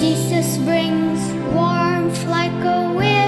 Jesus brings warmth like a wind.